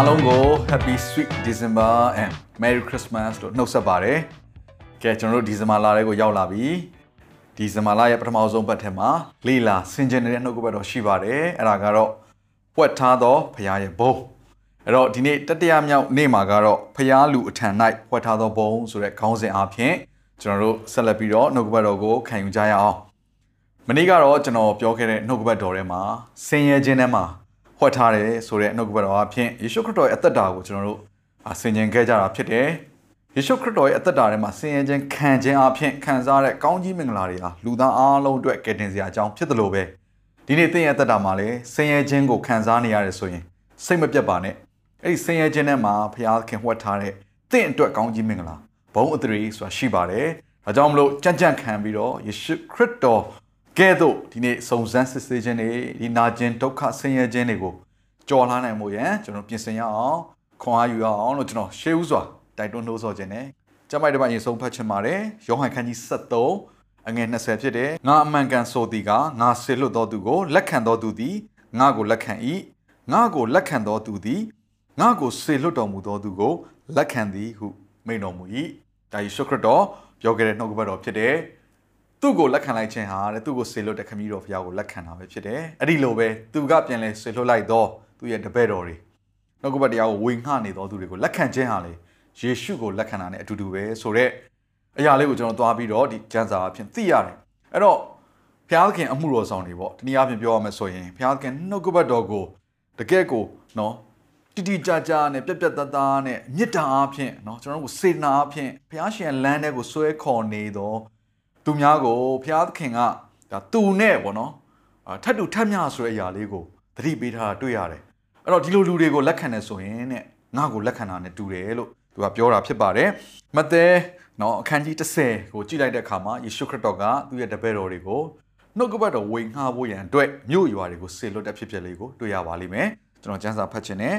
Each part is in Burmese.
အားလုံးကို Happy Sweet December and Merry Christmas လို့နှုတ်ဆက်ပါတယ်။ကဲကျွန်တော်တို့ဒီဇင်ဘာလထဲကိုရောက်လာပြီ။ဒီဇင်ဘာလရဲ့ပထမဆုံးပတ်ထဲမှာလေးလာဆင်ကျင်နေတဲ့နှုတ်ကပတ်တော်ရှိပါတယ်။အဲ့ဒါကတော့ပွက်ထားသောဖရားရဲ့ဘုံ။အဲ့တော့ဒီနေ့တတိယမြောက်နေ့မှာကတော့ဖရားလူအထံ၌ပွက်ထားသောဘုံဆိုတဲ့ခေါင်းစဉ်အားဖြင့်ကျွန်တော်တို့ဆက်လက်ပြီးတော့နှုတ်ကပတ်တော်ကိုခံယူကြရအောင်။မနေ့ကတော့ကျွန်တော်ပြောခဲ့တဲ့နှုတ်ကပတ်တော်ထဲမှာဆင်းရဲခြင်းထဲမှာ ဟောထားတယ်ဆိုတဲ့နှုတ်ကပတ်တော်အဖြစ်ယေရှုခရစ်တော်ရဲ့အသက်တာကိုကျွန်တော်တို့ဆင်ခြင်ခဲ့ကြတာဖြစ်တယ်။ယေရှုခရစ်တော်ရဲ့အသက်တာထဲမှာဆင်ခြင်ခံခြင်းအဖြစ်ခံစားတဲ့ကောင်းကြီးမင်္ဂလာတွေဟာလူသားအားလုံးအတွက်ကယ်တင်စရာအကြောင်းဖြစ်တယ်လို့ပဲဒီနေ့သင်ရဲ့အသက်တာမှာလည်းဆင်ရဲခြင်းကိုခံစားနေရတယ်ဆိုရင်စိတ်မပြတ်ပါနဲ့။အဲ့ဒီဆင်ရဲခြင်းထဲမှာဘုရားခင်ဟောထားတဲ့သင်အတွက်ကောင်းကြီးမင်္ဂလာဘုံအသရေဆိုတာရှိပါတယ်။ဒါကြောင့်မလို့ကြံ့ကြံ့ခံပြီးတော့ယေရှုခရစ်တော် ကဲ့သို့ဒီနေ့စုံစမ်းစစ်ဆေးခြင်းတွေဒီနာကျင်ဒုက္ခဆင်းရဲခြင်းတွေကိုကြော်လာနိုင်မှုရန်ကျွန်တော်ပြင်ဆင်ရအောင်ခွန်အားယူရအောင်လို့ကျွန်တော်ရှေးဥစွာတိုက်တွန်းနှိုးဆော်ခြင်းနဲ့ကျမ်းပိုက်တစ်ပိုက်ရေဆုံးဖတ်ချင်ပါတယ်ယောဟန်ခန်းကြီး73အငယ်20ဖြစ်တယ်ငါအမှန်ကန်ဆိုသည်ကငါဆေလွတ်တော်သူကိုလက်ခံတော်သူသည်ငါကိုလက်ခံ၏ငါကိုလက်ခံတော်သူသည်ငါကိုဆေလွတ်တော်မူတော်သူကိုလက်ခံသည်ဟုမိန့်တော်မူ၏ဒါယေရှုခရစ်တော်ပြောခဲ့တဲ့နှုတ်ကပတ်တော်ဖြစ်တယ် သူ့ကိုလက်ခံလိုက်ခြင်းဟာတဲ့သူ့ကိုဆေလွတ်တဲ့ခမည်းတော်ဘုရားကိုလက်ခံတာပဲဖြစ်တယ်အဲ့ဒီလိုပဲသူကပြန်လဲဆေလွတ်လိုက်တော့သူ့ရဲ့တပည့်တော်တွေနှုတ်ကပတ်တရားကိုဝေငှနေတော်သူတွေကိုလက်ခံခြင်းဟာလေယေရှုကိုလက်ခံတာနဲ့အတူတူပဲဆိုတော့အရာလေးကိုကျွန်တော်သွားပြီးတော့ဒီကျမ်းစာအဖြစ်သိရတယ်အဲ့တော့ဘုရားသခင်အမှုတော်ဆောင်တွေပေါ့တနည်းအားဖြင့်ပြောရမယ်ဆိုရင်ဘုရားသခင်နှုတ်ကပတ်တော်ကိုတကယ်ကိုနော်တိတိကျကျနဲ့ပြက်ပြက်သားသားနဲ့မေတ္တာအားဖြင့်နော်ကျွန်တော်တို့စေနာအားဖြင့်ဘုရားရှင်လမ်းထဲကိုဆွဲခေါ်နေတော့ သူများကိုဘုရားသခင်ကဒါသူနဲ့ပေါ့နော်ထပ်တူထပ်မြဆိုတဲ့အရာလေးကိုသတိပေးထားတာတွေ့ရတယ်အဲ့တော့ဒီလိုလူတွေကိုလက်ခံနေဆိုရင်တဲ့ငါ့ကိုလက်ခံတာနဲ့တူတယ်လို့သူကပြောတာဖြစ်ပါတယ်မဿဲနော်အခန်းကြီး30ကိုကြည့်လိုက်တဲ့အခါမှာယေရှုခရစ်တော်ကသူ့ရဲ့တပည့်တော်တွေကိုနှုတ်ကပတ်တော်ဝေငှဖို့ရန်အတွက်မြို့ရွာတွေကိုဆေလွတ်တဲ့ဖြစ်ဖြစ်လေးကိုတွေ့ရပါလိမ့်မယ်ကျွန်တော်ကျမ်းစာဖတ်ခြင်းနဲ့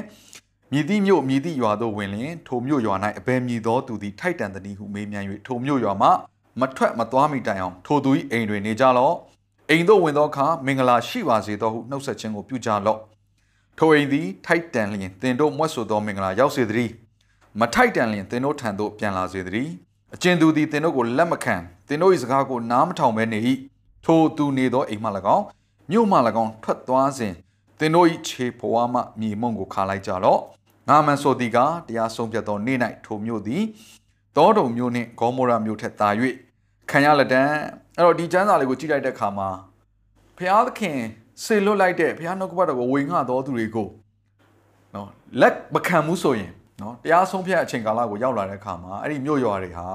မြည်သည့်မြို့မြည်သည့်ရွာသို့ဝင်လင်ထိုမြို့ရွာ၌အဘယ်မြည်သောသူသည်ထိုက်တန်သည်ဟုမေးမြန်း၍ထိုမြို့ရွာမှ မထွက်မသွားမိတိုင်အောင်ထိုသူ၏အိမ်တွင်နေကြလော့အိမ်သို့ဝင်သောအခါမင်္ဂလာရှိပါစေသောဟုနှုတ်ဆက်ခြင်းကိုပြုကြလော့ထိုအိမ်သည်ထိုက်တန်လျင်သင်တို့မွတ်ဆိုသောမင်္ဂလာရောက်စေသည်မထိုက်တန်လျင်သင်တို့ထံသို့ပြန်လာစေသည်အကျဉ်သူသည်သင်တို့ကိုလက်မခံသင်တို့၏စကားကိုနားမထောင်ဘဲနေ၏ထိုသူနေသောအိမ်မှ၎င်းမြို့မှ၎င်းထွက်သွားစဉ်သင်တို့၏ခြေဘဝမှမြေမုံကိုခါလိုက်ကြလော့ငါမန်ဆိုသည်ကတရားဆုံးဖြတ်သောနေ့၌ထိုမြို့သည်တောတုံမြို့နှင့်ဂေါမောရမြို့ထက်သာ၍ ခံရလက်တန်းအဲ့တော့ဒီကျမ်းစာလေးကိုကြည့်လိုက်တဲ့အခါမှာဘုရားသခင်စေလွတ်လိုက်တဲ့ဘုရားနှုတ်ကပတ်တော်ကိုဝေငှတော်သူတွေကိုနော်လက်မခံမှုဆိုရင်နော်တရားဆုံးဖြတ်အချိန်ကာလကိုရောက်လာတဲ့အခါမှာအဲ့ဒီမြို့ရွာတွေဟာ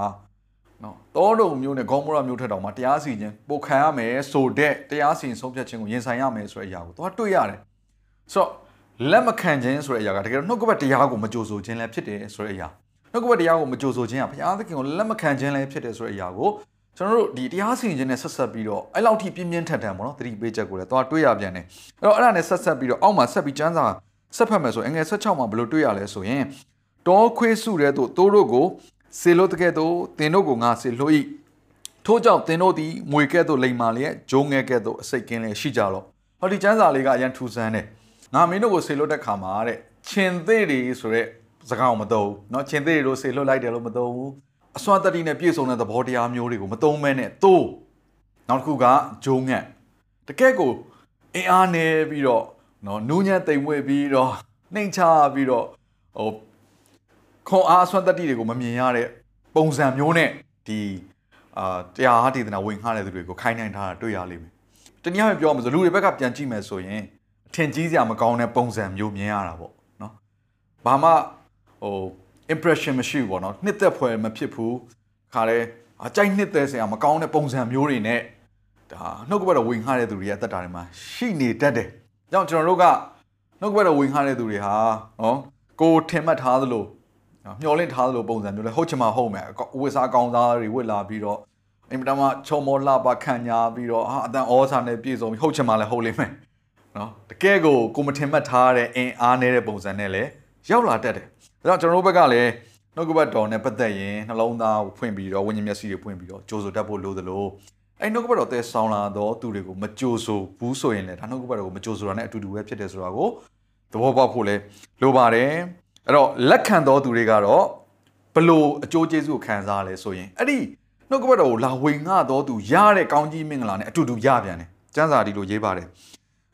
နော်တောတုံမြို့နဲ့ဂေါမောရမြို့ထက်တောင်မှတရားစီရင်ပိုခံရမယ်ဆိုတဲ့တရားစီရင်ဆုံးဖြတ်ခြင်းကိုရင်ဆိုင်ရမယ်ဆိုတဲ့အရာကိုသွားတွေ့ရတယ်ဆိုတော့လက်မခံခြင်းဆိုတဲ့အရာကတကယ်တော့နှုတ်ကပတ်တရားကိုမကြိုဆိုခြင်းလည်းဖြစ်တယ်ဆိုတဲ့အရာနှုတ်ကပတ်တရားကိုမကြိုဆိုခြင်းကဘုရားသခင်ကိုလက်မခံခြင်းလည်းဖြစ်တယ်ဆိုတဲ့အရာကို ကျွန်တော်တို့ဒီတရားစီရင်ခြင်းနဲ့ဆက်ဆက်ပြီးတော့အဲ့လောက်ထိပြင်းပြင်းထန်ထန်ပေါ့နော်သတိပေးချက်ကိုလည်းသွားတွေးရပြန်တယ်အဲ့တော့အဲ့ဒါနဲ့ဆက်ဆက်ပြီးတော့အောက်မှာဆက်ပြီးကျမ်းစာဆက်ဖတ်မယ်ဆိုအငယ်16မှာဘယ်လိုတွေးရလဲဆိုရင်တောခွေးစုတဲ့တို့တိုးတို့ကိုစေလို့တကဲ့သို့သင်တို့ကိုငါစေလို့ဤထို့ကြောင့်သင်တို့သည်မွေကဲ့သို့လိမ်မာလျက်ဂျုံငဲကဲ့သို့အစိတ်ကင်းလျက်ရှိကြလောဟောဒီကျမ်းစာလေးကအရန်ထူဆန်းတယ်ငါမင်းတို့ကိုစေလို့တဲ့ခါမှာတဲ့ချင်းသေးတွေဆိုတဲ့စကားကိုမသုံးဘူးเนาะချင်းသေးတွေလို့စေလို့လိုက်တယ်လို့မသုံးဘူး အစွမ်းတတိနဲ့ပြည့်စုံတဲ့သဘောတရားမျိုးတွေကိုမသုံးမဲနဲ့သို့နောက်တစ်ခုကဂျုံငတ်တကယ့်ကိုအင်အားနေပြီးတော့နော်နူးညံ့တိမ်မွေ့ပြီးတော့နှိမ်ချပြီးတော့ဟိုခွန်အားအစွမ်းတတိတွေကိုမမြင်ရတဲ့ပုံစံမျိုးနဲ့ဒီအာတရားဟာဒေသနာဝင်ခါတဲ့သူတွေကိုခိုင်းနိုင်ထားတာတွေ့ရလိမ့်မယ်တနည်းအားဖြင့်ပြောမှာဆိုလူတွေဘက်ကပြန်ကြည့်မယ်ဆိုရင်အထင်ကြီးစရာမကောင်းတဲ့ပုံစံမျိုးမြင်ရတာပေါ့နော်ဘာမှဟို impression မရှိဘူးပေါ့နော်နှစ်သက်ဖွယ်မဖြစ်ဘူးခါလဲအကြိုက်နှစ်သက်စရာမကောင်းတဲ့ပုံစံမျိုးတွေနဲ့ဒါနှုတ်ကပတ်တော်ဝင်ခါတဲ့သူတွေရဲ့အသက်တာတွေမှာရှိနေတတ်တယ်။ကြောင့်ကျွန်တော်တို့ကနှုတ်ကပတ်တော်ဝင်ခါတဲ့သူတွေဟာနော်ကိုထင်မှတ်ထားသလိုမျောလင့်ထားသလိုပုံစံမျိုးလဲဟုတ်ချင်မှဟုတ်မယ်ဝစ်စားကောင်းသားတွေဝစ်လာပြီးတော့အင်မတန်မှချုံမောလှပခံညာပြီးတော့ဟာအတန်ဩစာနဲ့ပြည့်စုံပြီးဟုတ်ချင်မှလဲဟုတ်လိမ့်မယ်နော်တကယ်ကိုကိုမထင်မှတ်ထားတဲ့အင်အားနေတဲ့ပုံစံနဲ့လဲရောက်လာတတ်တယ် ဒါကြောင့်ကျွန်တော်တို့ဘက်ကလည်းနှုတ်ကပတ်တော်နဲ့ပတ်သက်ရင်နှလုံးသားကိုဖွင့်ပြီးတော့ဝိညာဉ်မျက်စိတွေဖွင့်ပြီးတော့ကြိုးဆိုတတ်ဖို့လိုသလိုအဲ့နှုတ်ကပတ်တော်တဲ့ဆောင်းလာတော့သူတွေကိုမကြိုးဆိုဘူးဆိုရင်လည်းဒါနှုတ်ကပတ်တော်ကိုမကြိုးဆိုတာနဲ့အတူတူပဲဖြစ်တယ်ဆိုတာကိုသဘောပေါက်ဖို့လဲလိုပါတယ်အဲ့တော့လက်ခံတော်သူတွေကတော့ဘလို့အကျိုးကျေးဇူးကိုခံစားရလဲဆိုရင်အဲ့ဒီနှုတ်ကပတ်တော်ကိုလာဝေငှတော်သူရတဲ့ကောင်းကြီးမင်္ဂလာနဲ့အတူတူရပြန်တယ်ကျမ်းစာဒီလိုရေးပါတယ်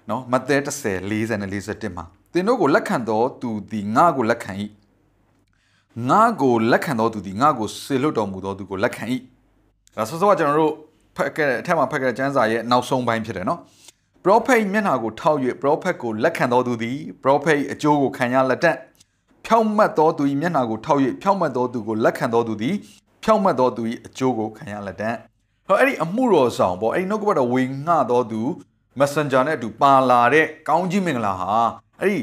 နော်မဿဲ30 40နဲ့41မှာသင်တို့ကိုလက်ခံတော်သူသည်ငါ့ကိုလက်ခံ၏ ငါ့ကိုလက်ခံတော်သူသည်ငါ့ကိုဆေလွတ်တော်မူတော်သူကိုလက်ခံ၏ဒါဆိုတော့ကျွန်တော်တို့ဖတ်ခဲ့တဲ့အထက်မှာဖတ်ခဲ့တဲ့ကျမ်းစာရဲ့နောက်ဆုံးပိုင်းဖြစ်တယ်နော် prophet မျက်နှာကိုထောက်၍ prophet ကိုလက်ခံတော်သူသည် prophet အကျိုးကိုခံရလက်တတ်ဖြောင့်မတ်တော်သူ၏မျက်နှာကိုထောက်၍ဖြောင့်မတ်တော်သူကိုလက်ခံတော်သူသည်ဖြောင့်မတ်တော်သူ၏အကျိုးကိုခံရလက်တတ်ဟောအဲ့ဒီအမှုတော်ဆောင်ပေါ့အဲ့ဒီနှုတ်ကပတ်တော်ဝေငှတော်သူ messenger နဲ့အတူပါလာတဲ့ကောင်းကြီးမင်္ဂလာဟာအဲ့ဒီ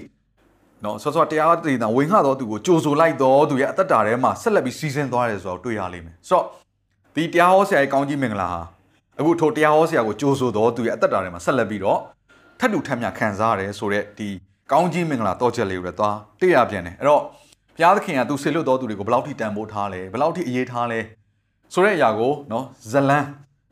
နော်ဆောဆောတရားတည်တာဝေငှတော်သူကိုကြိုဆိုလိုက်တော်သူရဲ့အသက်တာထဲမှာဆက်လက်ပြီးစီးဆင်းသွားတယ်ဆိုတော့တွေ့ရလိမ့်မယ်ဆိုတော့ဒီတရားဟောဆရာရဲ့ကောင်းကြီးမင်္ဂလာဟာအခုထိုတရားဟောဆရာကိုကြိုဆိုတော်သူရဲ့အသက်တာထဲမှာဆက်လက်ပြီးတော့ထပ်တူထပ်မြခံစားရတယ်ဆိုတော့ဒီကောင်းကြီးမင်္ဂလာတော့ချက်လေးကိုလည်းသွားတွေ့ရပြန်တယ်အဲ့တော့ဘုရားသခင်ကသူဆေလွတ်တော်သူတွေကိုဘယ်လောက်ထိတန်ဖိုးထားလဲဘယ်လောက်ထိအရေးထားလဲဆိုတဲ့အရာကိုနော်ဇလန်း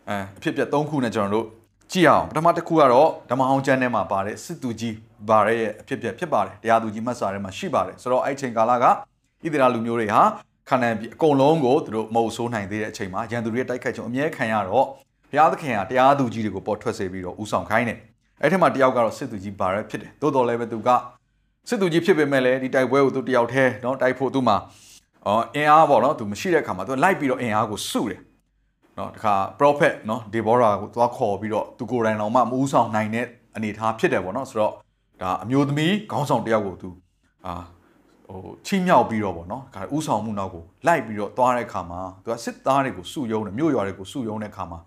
အဲအဖြစ်ပြက်၃ခုနဲ့ကျွန်တော်တို့ကြည့်အောင်ပထမတစ်ခုကတော့ဓမ္မဟောင်းကျမ်းထဲမှာပါတဲ့စစ်သူကြီး ဘာရဲ့အဖြစ်ပြက်ဖြစ်ပါတယ်တရားသူကြီးမှတ်စာထဲမှာရှိပါတယ်ဆိုတော့အဲ့ချိန်ကာလကဣသရေလလူမျိုးတွေဟာခန္ဓာပြည်အကုန်လုံးကိုသူတို့မဟုတ်ဆိုးနိုင်သေးတဲ့အချိန်မှာရန်သူတွေတိုက်ခိုက်ခြင်းအမြဲခံရတော့ဘုရားသခင်ကတရားသူကြီးတွေကိုပေါ်ထွက်စေပြီးတော့ဥဆောင်ခိုင်းတယ်အဲ့ထက်မှတယောက်ကတော့စစ်သူကြီးဘာရဲဖြစ်တယ်တိုးတော်လည်းပဲသူကစစ်သူကြီးဖြစ်ပေမဲ့လည်းဒီတိုက်ပွဲကိုသူတယောက်တည်းเนาะတိုက်ဖို့သူမှအော်အင်အားပေါ့เนาะသူမရှိတဲ့အခါမှာသူလိုက်ပြီးတော့အင်အားကိုစုတယ်เนาะတခါ prophet เนาะဒေဘောရာကိုသွားခေါ်ပြီးတော့သူကိုယ်တိုင်တော်မှမဦးဆောင်နိုင်တဲ့အနေအထားဖြစ်တယ်ပေါ့เนาะဆိုတော့ ဒါအမျိုးသမီးခေါင်းဆောင်တယောက်ကိုသူအာဟိုချီးမြှောက်ပြီးတော့ပေါ့နော်ဒါဥဆောင်မှုနောက်ကိုလိုက်ပြီးတော့သွားတဲ့အခါမှာသူကစစ်သားတွေကိုစုယုံတယ်မြို့ရွာတွေကိုစုယုံတဲ့အခါမှာ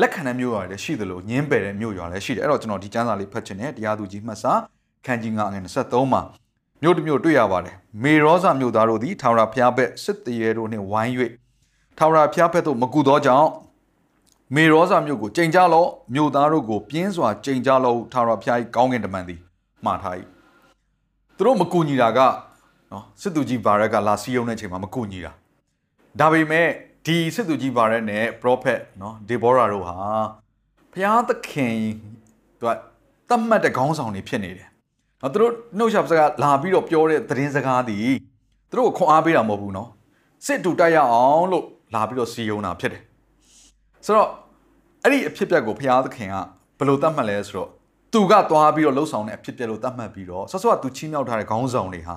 လက်ခံတဲ့မြို့ရွာတွေလည်းရှိသလိုညင်းပယ်တဲ့မြို့ရွာလည်းရှိတယ်အဲ့တော့ကျွန်တော်ဒီကျမ်းစာလေးဖတ်ချင်တယ်တရားသူကြီးမှတ်စာခန်းကြီး9ငွေ23မှာမြို့တစ်မြို့တွေ့ရပါတယ်မေရောဇမြို့သားတို့သည်ထာဝရဘုရားဘက်စစ်တရေတို့နှင့်ဝိုင်း၍ထာဝရဘုရားဘက်သို့မကူသောကြောင့်မေရောဇမြို့ကိုချိန်ကြလော့မြို့သားတို့ကိုပြင်းစွာချိန်ကြလော့ထာဝရဘုရား၏ကောင်းကင်တမန်သည် မှားထား၏သူတို့မကူညီတာကနော်စစ်သူကြီးဗာရက်ကလာစီယုံတဲ့အချိန်မှာမကူညီတာဒါပေမဲ့ဒီစစ်သူကြီးဗာရက်နဲ့ prophet နော်ဒေဘောရာတို့ဟာဘုရားသခင်သူကတတ်မှတ်တဲ့ခေါင်းဆောင်တွေဖြစ်နေတယ်။နော်သူတို့နှုတ်ဆက်စကားလာပြီးတော့ပြောတဲ့သတင်းစကားသည်သူတို့ကိုခွန်အားပေးတာမဟုတ်ဘူးနော်။စစ်တူတိုက်ရအောင်လို့လာပြီးတော့စီယုံတာဖြစ်တယ်။ဆိုတော့အဲ့ဒီအဖြစ်အပျက်ကိုဘုရားသခင်ကဘယ်လိုတတ်မှတ်လဲဆိုတော့ သူကသွားပြီးတော့လှုပ်ဆောင်တဲ့အဖြစ်အပျက်လို့တတ်မှတ်ပြီးတော့ဆော့ဆော့ကသူချီးမြှောက်ထားတဲ့ခေါင်းဆောင်တွေဟာ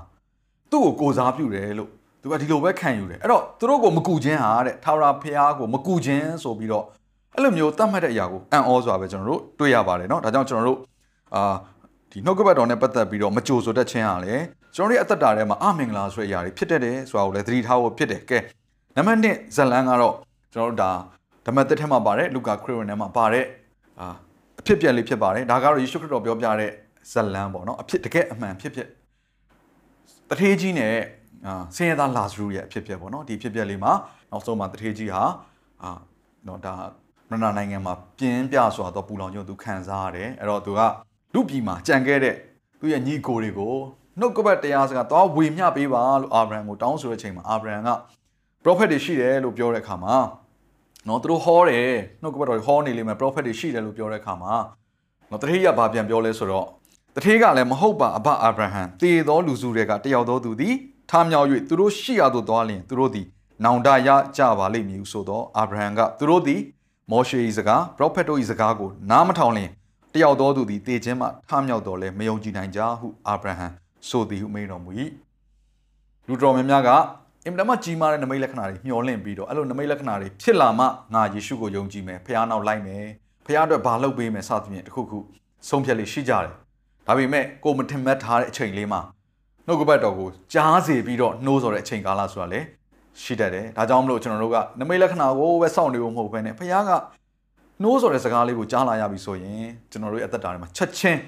သူ့ကိုကိုစားပြုတယ်လို့သူကဒီလိုပဲခံယူတယ်အဲ့တော့သူတို့ကိုမကူခြင်းဟာတဲ့ထာဝရဘုရားကိုမကူခြင်းဆိုပြီးတော့အဲ့လိုမျိုးတတ်မှတ်တဲ့အရာကိုအံ့ဩစွာပဲကျွန်တော်တို့တွေ့ရပါတယ်เนาะဒါကြောင့်ကျွန်တော်တို့အာဒီနှုတ်ကပတ်တော်နဲ့ပတ်သက်ပြီးတော့မကြိုဆိုတတ်ခြင်းဟာလေကျွန်တော်တို့အသက်တာထဲမှာအမင်္ဂလာဆိုတဲ့အရာတွေဖြစ်တတ်တယ်ဆိုတာကိုလည်းသတိထားဖို့ဖြစ်တယ်ကဲနံပါတ်1ဇလန်ကတော့ကျွန်တော်တို့ဒါဓမ္မသစ်ထဲမှာပါတယ်လူကာခရစ်ဝင်ထဲမှာပါတယ်အာ အဖြစ်ပြန်လေးဖြစ်ပါတယ်ဒါကတော့ယေရှုခရစ်တော်ပြောပြတဲ့ဇလံပေါ့နော်အဖြစ်တကယ်အမှန်ဖြစ်ဖြစ်တထေးကြီးနဲ့ဆင်းရဲသားလာဇရုရဲ့အဖြစ်ပြက်ပေါ့နော်ဒီအဖြစ်ပြက်လေးမှာနောက်ဆုံးမှာတထေးကြီးဟာအာနော်ဒါမရဏနိုင်ငံမှာပြင်းပြစွာသောပူလောင်ခြင်းကိုသူခံစားရတယ်အဲ့တော့သူကလူပြည်မှာကြံခဲ့တဲ့သူ့ရဲ့ညီကိုတွေကိုနှုတ်ကပတ်တရားစကားသွားဝေမျှပေးပါလို့အာဗြဟံကိုတောင်းဆိုတဲ့အချိန်မှာအာဗြဟံက prophet တွေရှိတယ်လို့ပြောတဲ့အခါမှာ နော်သူတို့ဟောတယ်နှုတ်ကပတ်တော်ဟောနေလိမ့်မယ် prophet တွေရှိတယ်လို့ပြောတဲ့အခါမှာနော်တတိယဘာပြန်ပြောလဲဆိုတော့တထေးကလည်းမဟုတ်ပါအဘအာဗြဟံတည်သောလူစုတွေကတယောက်သောသူသည်ထမြောက်၍သူတို့ရှိရသို့သွားလျင်သူတို့သည်နောင်တရကြပါလိမ့်မည်ဆိုတော့အာဗြဟံကသူတို့သည်မောရှေ၏စကားပရောဖက်တို့၏စကားကိုနားမထောင်လျင်တယောက်သောသူသည်တေခြင်းမှထမြောက်တော်လဲမယုံကြည်နိုင်ကြဟုအာဗြဟံဆိုသည်ဟုမိန်တော်မူ၏လူတော်များများက အင်မတန်မှကြီးမားတဲ့နမိတ်လက္ခဏာတွေမျှော်လင့်ပြီးတော့အဲ့လိုနမိတ်လက္ခဏာတွေဖြစ်လာမှငါယေရှုကိုယုံကြည်မယ်ဖခင်နောက်လိုက်မယ်ဖခင်အတွက်ဘာလုပ်ပေးမယ်စသဖြင့်တခုခုဆုံးဖြတ်လေးရှိကြတယ်ဒါပေမဲ့ကိုမထင်မှတ်ထားတဲ့အချိန်လေးမှာနှုတ်ကပတ်တော်ကိုကြားစေပြီးတော့နှိုးဆော်တဲ့အချိန်ကာလဆိုတာလေရှိတတ်တယ်ဒါကြောင့်မလို့ကျွန်တော်တို့ကနမိတ်လက္ခဏာကိုပဲစောင့်နေဖို့မဟုတ်ဘဲနဲ့ဖခင်ကနှိုးဆော်တဲ့စကားလေးကိုကြားလာရပြီဆိုရင်ကျွန်တော်တို့ရဲ့အသက်တာထဲမှာချက်ချင်း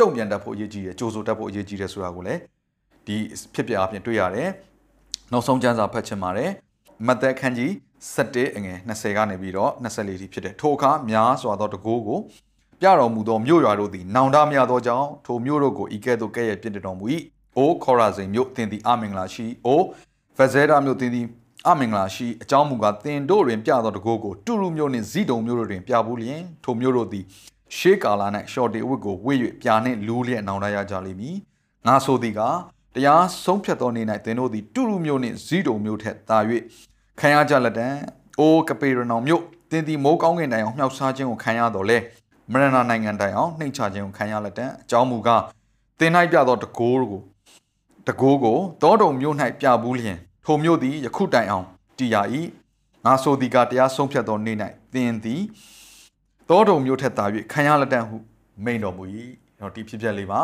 တုံ့ပြန်တတ်ဖို့အရေးကြီးတယ်ကြိုးဆိုတတ်ဖို့အရေးကြီးတယ်ဆိုတာကိုလည်းဒီဖြစ်ပြအပြင်တွေ့ရတယ် နောက်ဆုံးကျမ်းစာဖတ်ချင်ပါတယ်မသက်ခန်းကြီး7အငယ်20ကနေပြီးတော့24ထိဖြစ်တယ်ထိုအခါများစွာသောတကိုးကိုပြတော်မူသောမြို့ရွာတို့သည်နောင်တမရသောကြောင့်ထိုမြို့တို့ကိုဤကဲ့သို့ကဲ့ရဲ့ပြစ်တော်မူ၏အိုခေါရာဇိန်မြို့တင်သည်အမင်္ဂလာရှိအိုဖဇဲဒါမြို့တင်သည်အမင်္ဂလာရှိအကြောင်းမူကားတင်တို့တွင်ပြသောတကိုးကိုတူရုမြို့နှင့်ဇီတုံမြို့တို့တွင်ပြဘူးလျင်ထိုမြို့တို့သည်ရှေးကာလ၌ရှော့တေဝစ်ကိုဝေ့၍ပြာနှင့်လူးလျက်နောင်တရကြလိမ့်မည်ငါဆိုသည်က တရားဆုံးဖြတ်သောနေ့၌သင်တို့သည်တူရုမြို့နှင့်ဇီတုံမြို့ထက်သာ၍ခံရကြလက်တံအိုကပေရနောင်မြို့တင်သည်မိုးကောင်းကင်တိုင်အောင်မြှောက်စားခြင်းကိုခံရတော်လဲမရဏနိုင်ငံတိုင်အောင်နှိမ်ချခြင်းကိုခံရလက်တံအကြောင်းမူကားသင်၌ပြသောတကိုးကိုတကိုးကိုတောတုံမြို့၌ပြဘူးလျင်ထိုမြို့သည်ယခုတိုင်အောင်တည်ရ၏ငါဆိုသည်ကတရားဆုံးဖြတ်သောနေ့၌သင်သည်တောတုံမြို့ထက်သာ၍ခံရလက်တံဟုမိန်တော်မူ၏တော့ဒီဖြစ်ပျက်လေးပါ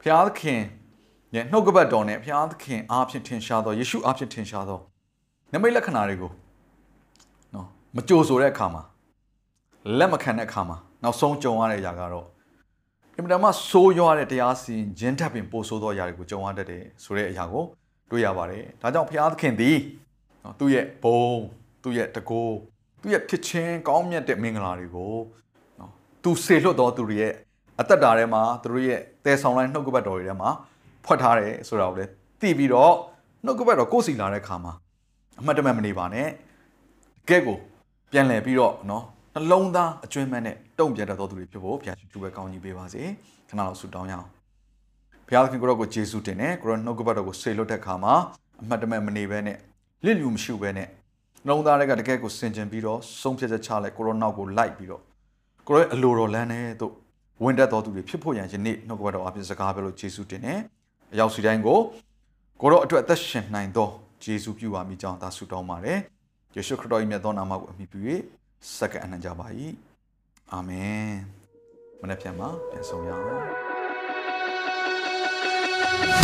ဖျားသခင် ရဲ့နှုတ်ကပတ်တော်နဲ့ဖျားသခင်အားဖြင့်ထင်ရှားသောယေရှုအားဖြင့်ထင်ရှားသောနမိတ်လက္ခဏာတွေကိုနော်မကြိုဆိုတဲ့အခါမှာလက်မခံတဲ့အခါမှာနောက်ဆုံးကြုံရတဲ့အရာကတော့အင်မတန်မှဆိုးရွားတဲ့တရားစီရင်ဂျင်းထပ်ပင်ပို့ဆိုးသောအရာတွေကိုကြုံရတတ်တယ်ဆိုတဲ့အရာကိုတွေ့ရပါတယ်။ဒါကြောင့်ဘုရားသခင်သည်နော်သူ့ရဲ့ဘုံသူ့ရဲ့တကိုးသူ့ရဲ့ဖြစ်ချင်းကောင်းမြတ်တဲ့မင်္ဂလာတွေကိုနော်သူဆေလွတ်တော်သူတွေရဲ့အသက်တာထဲမှာသူတို့ရဲ့တဲဆောင်လိုက်နှုတ်ကပတ်တော်တွေထဲမှာ ဖွက်ထားတယ်ဆိုတာကိုလည်းသိပြီးတော့နှုတ်ကပတ်တော်ကိုယ်စီလာတဲ့ခါမှာအမှတ်တမဲ့မနေပါနဲ့ကဲကိုပြန်လည်ပြီးတော့နော်နှလုံးသားအကျွမ်းမဲ့နဲ့တုံ့ပြန်တတ်သောသူတွေဖြစ်ဖို့ဘုရားရှင်သူပဲကောင်းကြီးပေးပါစေခဏလောက်ဆုတောင်းရအောင်ဘုရားသခင်ကိုရောကိုယေရှုတင်တယ်ကိုရောနှုတ်ကပတ်တော်ကိုဆေလွတ်တဲ့ခါမှာအမှတ်တမဲ့မနေဘဲနဲ့လစ်လူမရှိဘဲနဲ့နှလုံးသားတွေကတကယ်ကိုစင်ကြင်ပြီးတော့ဆုံးဖြတ်ချက်ချလိုက်ကိုရောနောက်ကိုလိုက်ပြီးတော့ကိုရောအလိုတော်လန်းတဲ့တို့ဝင်တက်တော်သူတွေဖြစ်ဖို့ရန်ယနေ့နှုတ်ကပတ်တော်အပြင်စကားပြောလို့ယေရှုတင်တယ် အရောက်စီတိုင်းကိုကိုရောအတွက်အသက်ရှင်နိုင်သောယေရှုပြုပါမိကြောင်းသာဆုတောင်းပါတယ်ယေရှုခရစ်တော်၏မြတ်သောနာမကိုအမိပြု၍စက္ကအနံ့ကြပါ၏အာမင်မနေ့ပြန်မှာပြန်ဆောင်ရအောင်